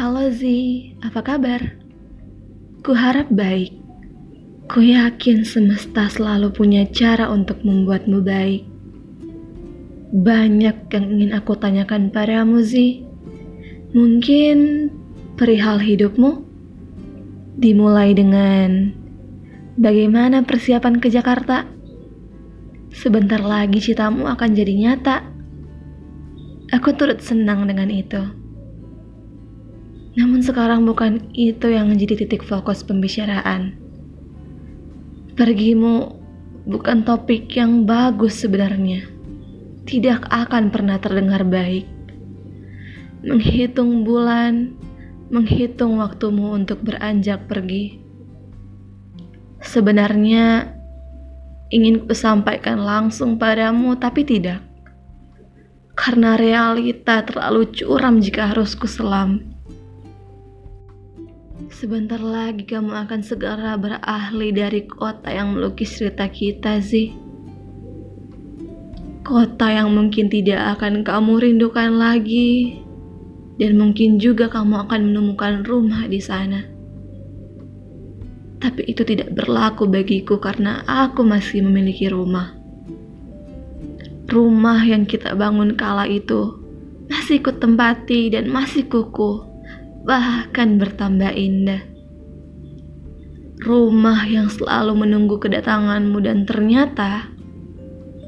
Halo Zi, apa kabar? Ku harap baik. Ku yakin semesta selalu punya cara untuk membuatmu baik. Banyak yang ingin aku tanyakan padamu Zi. Mungkin perihal hidupmu? Dimulai dengan bagaimana persiapan ke Jakarta? Sebentar lagi citamu akan jadi nyata. Aku turut senang dengan itu. Namun sekarang bukan itu yang menjadi titik fokus pembicaraan. Pergimu bukan topik yang bagus sebenarnya. Tidak akan pernah terdengar baik. Menghitung bulan, menghitung waktumu untuk beranjak pergi. Sebenarnya ingin kusampaikan langsung padamu, tapi tidak. Karena realita terlalu curam jika harus kuselam. Sebentar lagi kamu akan segera berahli dari kota yang melukis cerita kita, Zi. Kota yang mungkin tidak akan kamu rindukan lagi, dan mungkin juga kamu akan menemukan rumah di sana. Tapi itu tidak berlaku bagiku karena aku masih memiliki rumah. Rumah yang kita bangun kala itu masih kutempati dan masih kukuh bahkan bertambah indah. Rumah yang selalu menunggu kedatanganmu dan ternyata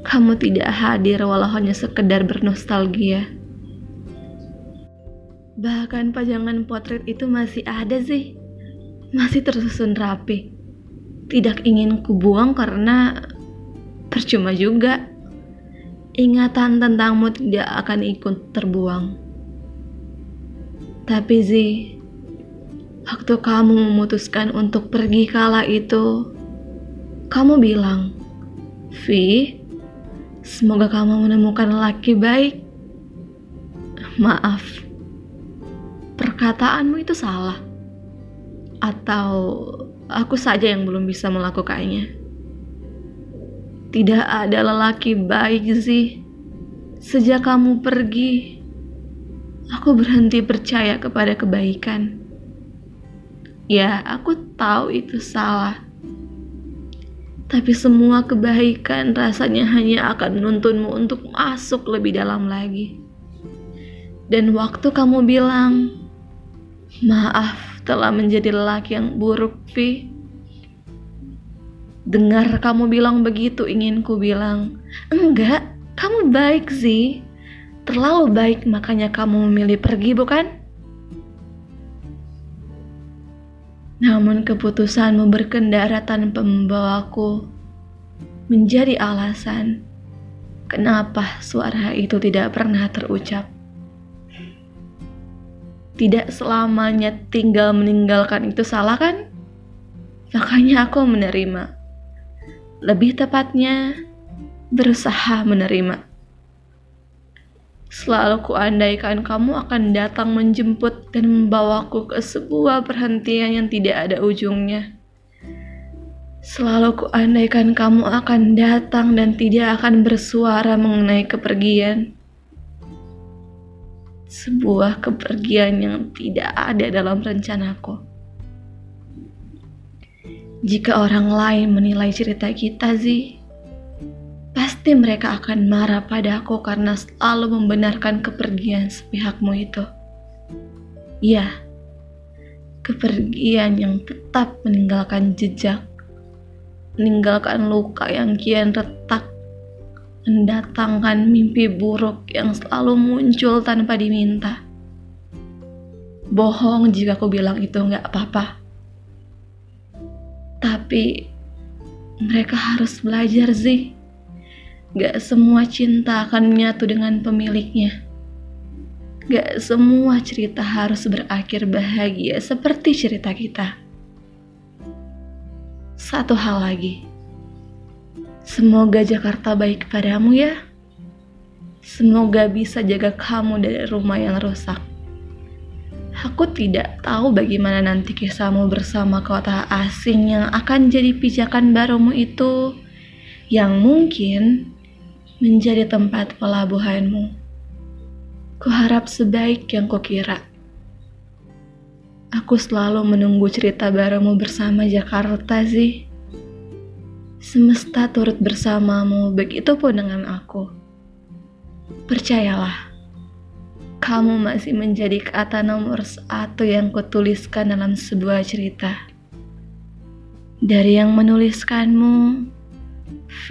kamu tidak hadir walau hanya sekedar bernostalgia. Bahkan pajangan potret itu masih ada sih. Masih tersusun rapi. Tidak ingin kubuang karena percuma juga. Ingatan tentangmu tidak akan ikut terbuang. Tapi Zi, waktu kamu memutuskan untuk pergi kala itu, kamu bilang, Vi, semoga kamu menemukan laki baik. Maaf, perkataanmu itu salah. Atau aku saja yang belum bisa melakukannya. Tidak ada lelaki baik sih. Sejak kamu pergi, aku berhenti percaya kepada kebaikan. Ya, aku tahu itu salah. Tapi semua kebaikan rasanya hanya akan menuntunmu untuk masuk lebih dalam lagi. Dan waktu kamu bilang, maaf telah menjadi lelaki yang buruk, Vi. Dengar kamu bilang begitu, ingin ku bilang, enggak, kamu baik sih terlalu baik makanya kamu memilih pergi bukan? Namun keputusanmu berkendara tanpa membawaku menjadi alasan kenapa suara itu tidak pernah terucap. Tidak selamanya tinggal meninggalkan itu salah kan? Makanya aku menerima. Lebih tepatnya, berusaha menerima. Selalu kuandaikan kamu akan datang menjemput dan membawaku ke sebuah perhentian yang tidak ada ujungnya. Selalu kuandaikan kamu akan datang dan tidak akan bersuara mengenai kepergian. Sebuah kepergian yang tidak ada dalam rencanaku. Jika orang lain menilai cerita kita, sih, pasti mereka akan marah padaku karena selalu membenarkan kepergian sepihakmu itu. Ya, kepergian yang tetap meninggalkan jejak, meninggalkan luka yang kian retak, mendatangkan mimpi buruk yang selalu muncul tanpa diminta. Bohong jika aku bilang itu nggak apa-apa. Tapi mereka harus belajar sih Gak semua cinta akan menyatu dengan pemiliknya. Gak semua cerita harus berakhir bahagia seperti cerita kita. Satu hal lagi. Semoga Jakarta baik padamu ya. Semoga bisa jaga kamu dari rumah yang rusak. Aku tidak tahu bagaimana nanti kisahmu bersama kota asing yang akan jadi pijakan barumu itu yang mungkin menjadi tempat pelabuhanmu. Kuharap sebaik yang kukira. Aku selalu menunggu cerita barumu bersama Jakarta sih. Semesta turut bersamamu, begitupun dengan aku. Percayalah, kamu masih menjadi kata nomor satu yang kutuliskan dalam sebuah cerita. Dari yang menuliskanmu, V.